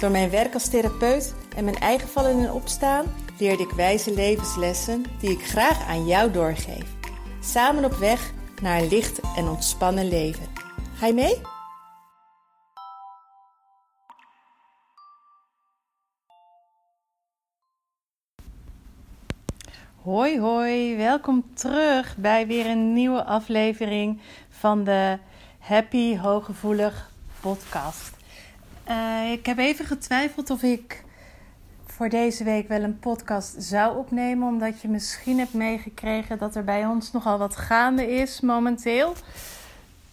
Door mijn werk als therapeut en mijn eigen vallen en opstaan leerde ik wijze levenslessen die ik graag aan jou doorgeef. Samen op weg naar een licht en ontspannen leven. Ga je mee? Hoi hoi, welkom terug bij weer een nieuwe aflevering van de Happy Hooggevoelig podcast. Uh, ik heb even getwijfeld of ik voor deze week wel een podcast zou opnemen, omdat je misschien hebt meegekregen dat er bij ons nogal wat gaande is momenteel.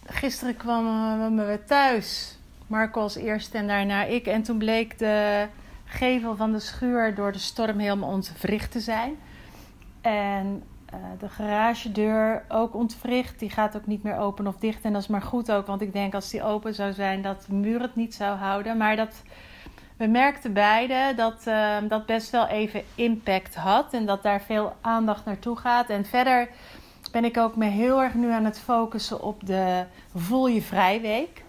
Gisteren kwamen we thuis, Marco als eerste en daarna ik. En toen bleek de gevel van de schuur door de storm helemaal ontwricht te zijn. En de garagedeur ook ontwricht. Die gaat ook niet meer open of dicht. En dat is maar goed ook, want ik denk als die open zou zijn, dat de muur het niet zou houden. Maar dat, we merkten beide dat uh, dat best wel even impact had. En dat daar veel aandacht naartoe gaat. En verder ben ik ook me heel erg nu aan het focussen op de Voel je Vrij Week.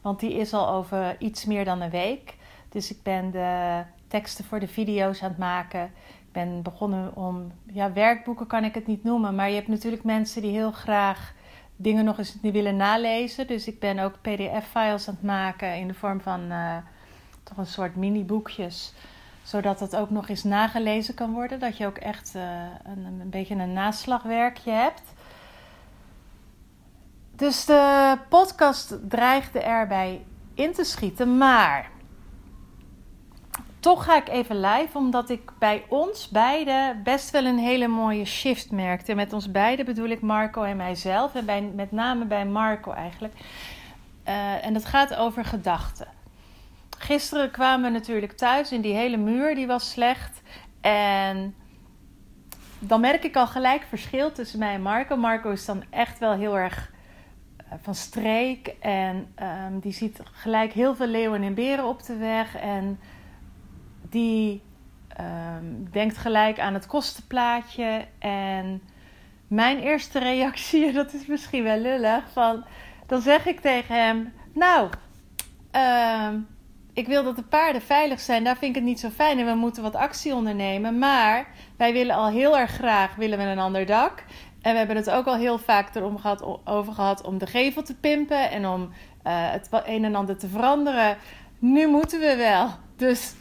Want die is al over iets meer dan een week. Dus ik ben de teksten voor de video's aan het maken ben begonnen om, ja, werkboeken kan ik het niet noemen, maar je hebt natuurlijk mensen die heel graag dingen nog eens willen nalezen. Dus ik ben ook PDF-files aan het maken in de vorm van uh, toch een soort mini-boekjes, zodat het ook nog eens nagelezen kan worden. Dat je ook echt uh, een, een beetje een naslagwerkje hebt. Dus de podcast dreigde erbij in te schieten, maar toch ga ik even live, omdat ik bij ons beiden best wel een hele mooie shift merkte. Met ons beiden bedoel ik Marco en mijzelf. En bij, met name bij Marco eigenlijk. Uh, en dat gaat over gedachten. Gisteren kwamen we natuurlijk thuis en die hele muur die was slecht. En dan merk ik al gelijk verschil tussen mij en Marco. Marco is dan echt wel heel erg eh, van streek. En um, die ziet gelijk heel veel leeuwen en beren op de weg. En die um, denkt gelijk aan het kostenplaatje. En mijn eerste reactie, dat is misschien wel lullig, van, dan zeg ik tegen hem: Nou, uh, ik wil dat de paarden veilig zijn. Daar vind ik het niet zo fijn en we moeten wat actie ondernemen. Maar wij willen al heel erg graag willen we een ander dak. En we hebben het ook al heel vaak erom gehad, over gehad om de gevel te pimpen en om uh, het een en ander te veranderen. Nu moeten we wel. Dus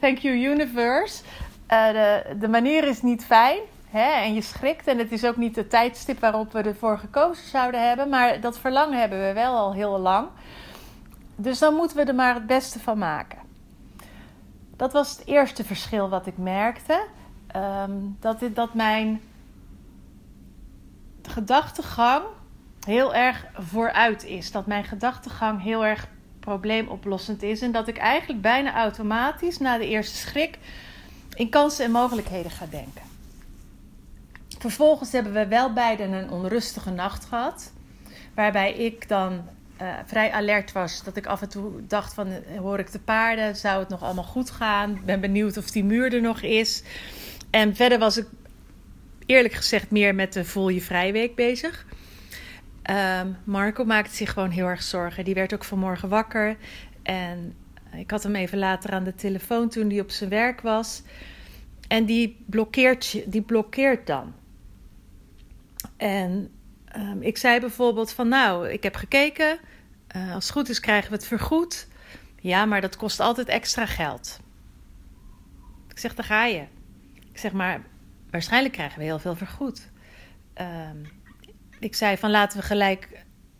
Thank you universe. Uh, de, manier is niet fijn. Hè? En je schrikt. En het is ook niet de tijdstip waarop we ervoor gekozen zouden hebben. Maar dat verlangen hebben we wel al heel lang. Dus dan moeten we er maar het beste van maken. Dat was het eerste verschil wat ik merkte. Um, dat, dat mijn gedachtegang heel erg vooruit is. Dat mijn gedachtegang heel erg probleemoplossend is. En dat ik eigenlijk bijna automatisch na de eerste schrik in kansen en mogelijkheden ga denken. Vervolgens hebben we wel beiden een onrustige nacht gehad. Waarbij ik dan uh, vrij alert was. Dat ik af en toe dacht van hoor ik de paarden? Zou het nog allemaal goed gaan? Ben benieuwd of die muur er nog is. En verder was ik eerlijk gezegd meer met de Voel je Vrijweek bezig. Um, Marco maakte zich gewoon heel erg zorgen. Die werd ook vanmorgen wakker. En ik had hem even later aan de telefoon toen hij op zijn werk was. En die blokkeert, die blokkeert dan. En um, ik zei bijvoorbeeld van nou, ik heb gekeken. Uh, als het goed is krijgen we het vergoed. Ja, maar dat kost altijd extra geld. Ik zeg, daar ga je. Ik zeg, maar waarschijnlijk krijgen we heel veel vergoed. Um, ik zei van laten we gelijk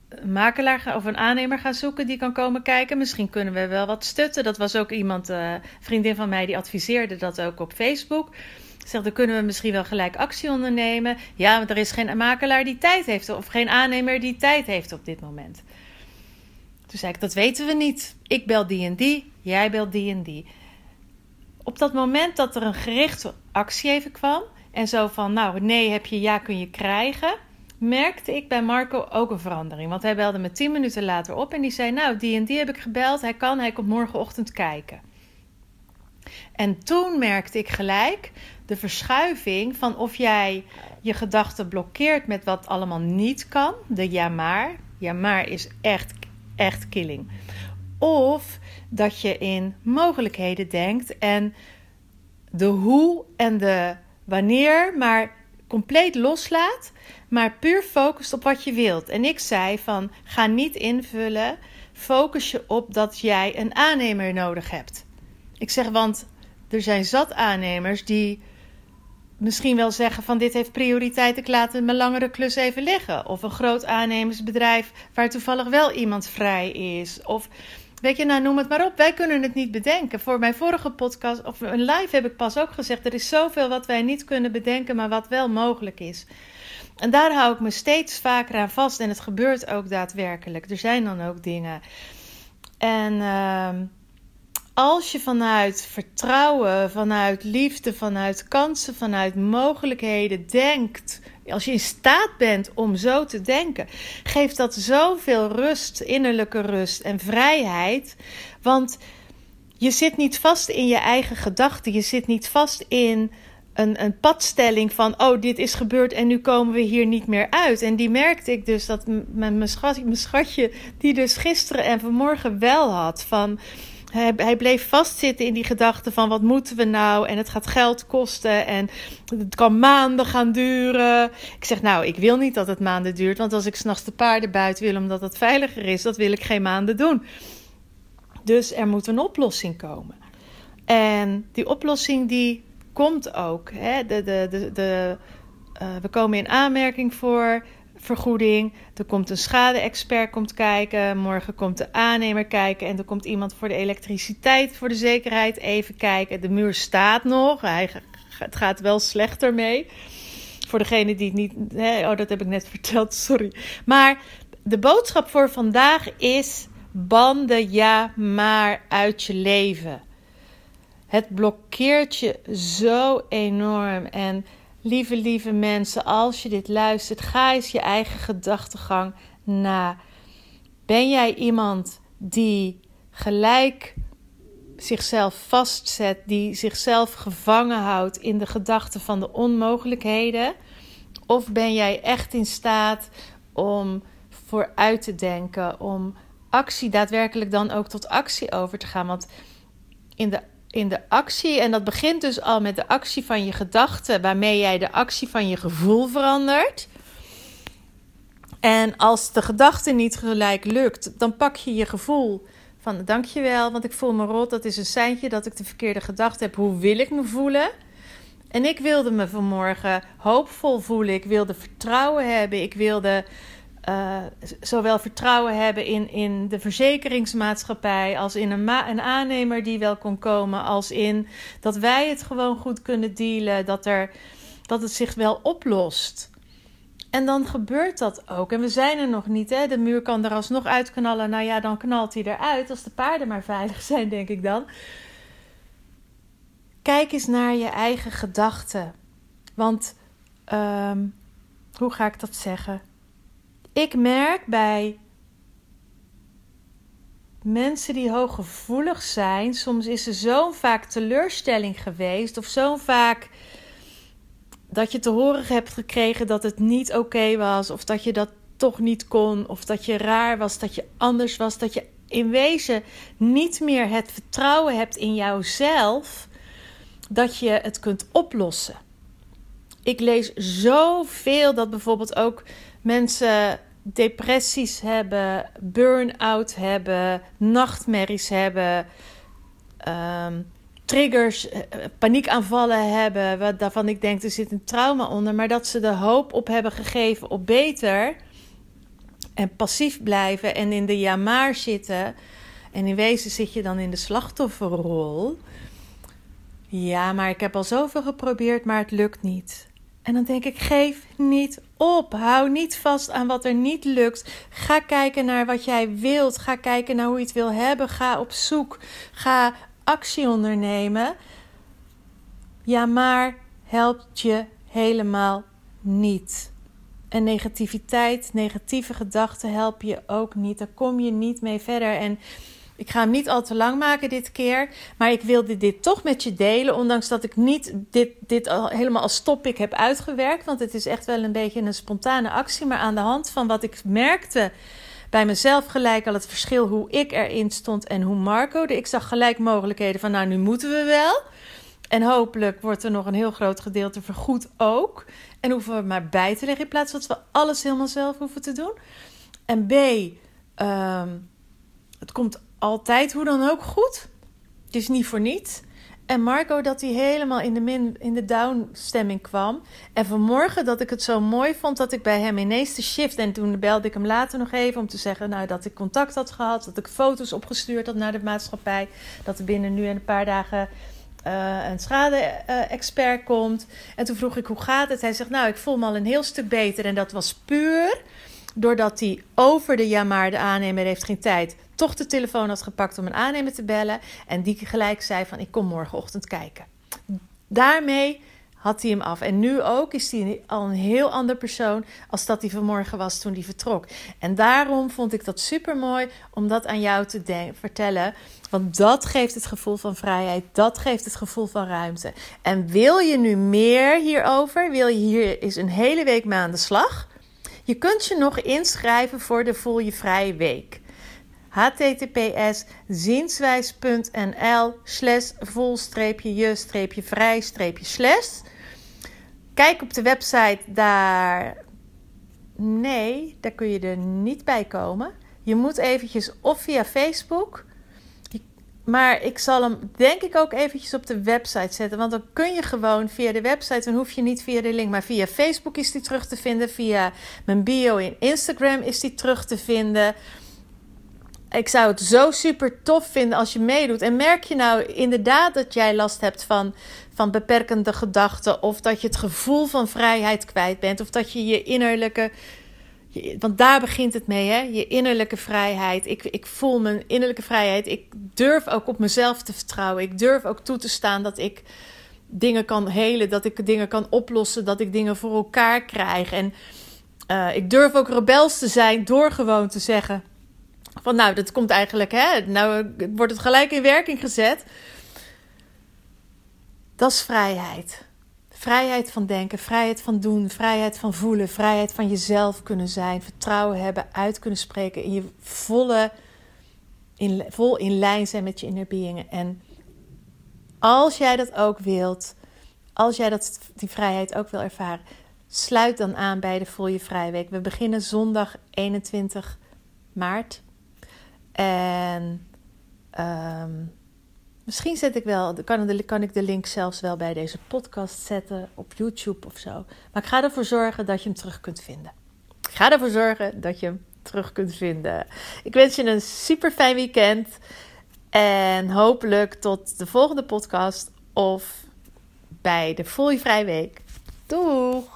een makelaar of een aannemer gaan zoeken die kan komen kijken. Misschien kunnen we wel wat stutten. Dat was ook iemand, uh, vriendin van mij, die adviseerde dat ook op Facebook. Zegt, dan kunnen we misschien wel gelijk actie ondernemen. Ja, want er is geen makelaar die tijd heeft, of geen aannemer die tijd heeft op dit moment. Toen zei ik, dat weten we niet. Ik bel die en die, jij belt die en die. op dat moment dat er een gerichte actie even kwam en zo van, nou nee heb je, ja kun je krijgen, merkte ik bij Marco ook een verandering. Want hij belde me tien minuten later op en die zei, nou die en die heb ik gebeld, hij kan, hij komt morgenochtend kijken. En toen merkte ik gelijk de verschuiving van of jij je gedachten blokkeert met wat allemaal niet kan, de ja maar. Ja maar is echt, echt killing. Of dat je in mogelijkheden denkt en de hoe en de wanneer maar compleet loslaat, maar puur focust op wat je wilt. En ik zei van ga niet invullen, focus je op dat jij een aannemer nodig hebt. Ik zeg want er zijn zat aannemers die misschien wel zeggen van dit heeft prioriteit, ik laat mijn langere klus even liggen. Of een groot aannemersbedrijf waar toevallig wel iemand vrij is. Of weet je, nou noem het maar op. Wij kunnen het niet bedenken. Voor mijn vorige podcast, of een live heb ik pas ook gezegd, er is zoveel wat wij niet kunnen bedenken, maar wat wel mogelijk is. En daar hou ik me steeds vaker aan vast en het gebeurt ook daadwerkelijk. Er zijn dan ook dingen. En... Uh, als je vanuit vertrouwen, vanuit liefde, vanuit kansen, vanuit mogelijkheden denkt, als je in staat bent om zo te denken, geeft dat zoveel rust, innerlijke rust en vrijheid. Want je zit niet vast in je eigen gedachten, je zit niet vast in een, een padstelling van, oh, dit is gebeurd en nu komen we hier niet meer uit. En die merkte ik dus dat mijn, schat, mijn schatje, die dus gisteren en vanmorgen wel had van hij, hij, bleef vastzitten in die gedachte van wat moeten we nou en het gaat geld kosten en het kan maanden gaan duren. Ik zeg nou, ik wil niet dat het maanden duurt, want als ik s'nachts de paarden buiten wil omdat het veiliger is, dat wil ik geen maanden doen. Dus er moet een oplossing komen. En die oplossing die komt ook. Hè? De, de, de, de, uh, we komen in aanmerking voor vergoeding. Er komt een schade-expert komt kijken. Morgen komt de aannemer kijken. En er komt iemand voor de elektriciteit voor de zekerheid even kijken. De muur staat nog. Hij, het gaat wel slechter mee. Voor degene die het niet. Hè, oh, dat heb ik net verteld, sorry. Maar de boodschap voor vandaag is: banden ja, maar uit je leven. Het blokkeert je zo enorm. En lieve, lieve mensen, als je dit luistert, ga eens je eigen gedachtegang na. Ben jij iemand die gelijk zichzelf vastzet, die zichzelf gevangen houdt in de gedachten van de onmogelijkheden? Of ben jij echt in staat om vooruit te denken, om actie daadwerkelijk dan ook tot actie over te gaan? Want in de in de actie. En dat begint dus al met de actie van je gedachten, waarmee jij de actie van je gevoel verandert. En als de gedachte niet gelijk lukt, dan pak je je gevoel van dankjewel, want ik voel me rot. Dat is een seintje dat ik de verkeerde gedachte heb. Hoe wil ik me voelen? En ik wilde me vanmorgen hoopvol voelen. Ik wilde vertrouwen hebben. Ik wilde uh, zowel vertrouwen hebben in, in de verzekeringsmaatschappij als in een, aannemer die wel kon komen, als in dat wij het gewoon goed kunnen dealen, dat, er, dat het zich wel oplost. En dan gebeurt dat ook. En we zijn er nog niet. Hè? De muur kan er alsnog uitknallen. Nou ja, dan knalt hij eruit. Als de paarden maar veilig zijn, denk ik dan. Kijk eens naar je eigen gedachten. Want um, hoe ga ik dat zeggen? Ik merk bij mensen die hooggevoelig zijn, soms is er zo vaak teleurstelling geweest of zo vaak dat je te horen hebt gekregen dat het niet oké was of dat je dat toch niet kon of dat je raar was, dat je anders was, dat je in wezen niet meer het vertrouwen hebt in jouzelf dat je het kunt oplossen. Ik lees zoveel dat bijvoorbeeld ook mensen depressies hebben, burn-out hebben, nachtmerries hebben, um, triggers, eh, paniekaanvallen hebben, waarvan ik denk er zit een trauma onder, maar dat ze de hoop op hebben gegeven op beter en passief blijven en in de ja maar zitten. En in wezen zit je dan in de slachtofferrol. Ja, maar ik heb al zoveel geprobeerd, maar het lukt niet. En dan denk ik: geef niet op. Hou niet vast aan wat er niet lukt. Ga kijken naar wat jij wilt. Ga kijken naar hoe je het wil hebben. Ga op zoek. Ga actie ondernemen. Ja, maar helpt je helemaal niet. En negativiteit, negatieve gedachten helpen je ook niet. Daar kom je niet mee verder. En ik ga hem niet al te lang maken dit keer. Maar ik wilde dit toch met je delen. Ondanks dat ik niet dit, dit al helemaal als topic heb uitgewerkt. Want het is echt wel een beetje een spontane actie. Maar aan de hand van wat ik merkte bij mezelf gelijk al het verschil hoe ik erin stond en hoe Marco. Ik zag gelijk mogelijkheden van nou nu moeten we wel. En hopelijk wordt er nog een heel groot gedeelte vergoed ook. En hoeven we maar bij te leggen in plaats dat we alles helemaal zelf hoeven te doen. En B, um, het komt altijd hoe dan ook goed. Is niet voor niets. En Marco dat hij helemaal in de, min, in de down stemming kwam. En vanmorgen dat ik het zo mooi vond dat ik bij hem ineens de shift. En toen belde ik hem later nog even om te zeggen nou, dat ik contact had gehad. Dat ik foto's opgestuurd had naar de maatschappij. Dat er binnen nu en een paar dagen uh, een schade-expert komt. En toen vroeg ik hoe gaat het. Hij zegt nou, ik voel me al een heel stuk beter. En dat was puur doordat hij over de ja maar de aannemer heeft geen tijd toch de telefoon had gepakt om een aannemer te bellen. En die gelijk zei van ik kom morgenochtend kijken. Daarmee had hij hem af. En nu ook is hij al een heel ander persoon als dat hij vanmorgen was toen hij vertrok. En daarom vond ik dat super mooi om dat aan jou te vertellen. Want dat geeft het gevoel van vrijheid, dat geeft het gevoel van ruimte. En wil je nu meer hierover? Wil je hier eens een hele week mee aan de slag? Je kunt je nog inschrijven voor de Voel je Vrije Week https zienswijs.nl slash vol-je-vrij-slash. Kijk op de website daar. Nee, daar kun je er niet bij komen. Je moet eventjes of via Facebook. Maar ik zal hem denk ik ook eventjes op de website zetten. Want dan kun je gewoon via de website. Dan hoef je niet via de link. Maar via Facebook is die terug te vinden. Via mijn bio in Instagram is die terug te vinden ik zou het zo super tof vinden als je meedoet. En merk je nou inderdaad dat jij last hebt van, van beperkende gedachten. Of dat je het gevoel van vrijheid kwijt bent. Of dat je je innerlijke. Want daar begint het mee, hè? Je innerlijke vrijheid. Ik, ik voel mijn innerlijke vrijheid. Ik durf ook op mezelf te vertrouwen. Ik durf ook toe te staan dat ik dingen kan helen. Dat ik dingen kan oplossen. Dat ik dingen voor elkaar krijg. En uh, ik durf ook rebels te zijn door gewoon te zeggen van nou, dat komt eigenlijk, hè, nou wordt het gelijk in werking gezet. Dat is vrijheid. Vrijheid van denken, vrijheid van doen, vrijheid van voelen, vrijheid van jezelf kunnen zijn, vertrouwen hebben, uit kunnen spreken, in je volle, in, vol in lijn zijn met je inner being. En als jij dat ook wilt, als jij dat, die vrijheid ook wil ervaren, sluit dan aan bij de Voel Je Vrij Week. We beginnen zondag 21 maart en um, misschien zet ik wel, kan, kan ik de link zelfs wel bij deze podcast zetten op YouTube of zo. Maar ik ga ervoor zorgen dat je hem terug kunt vinden. Ik ga ervoor zorgen dat je hem terug kunt vinden. Ik wens je een super fijn weekend. En hopelijk tot de volgende podcast of bij de Voel je Vrij Week. Doeg!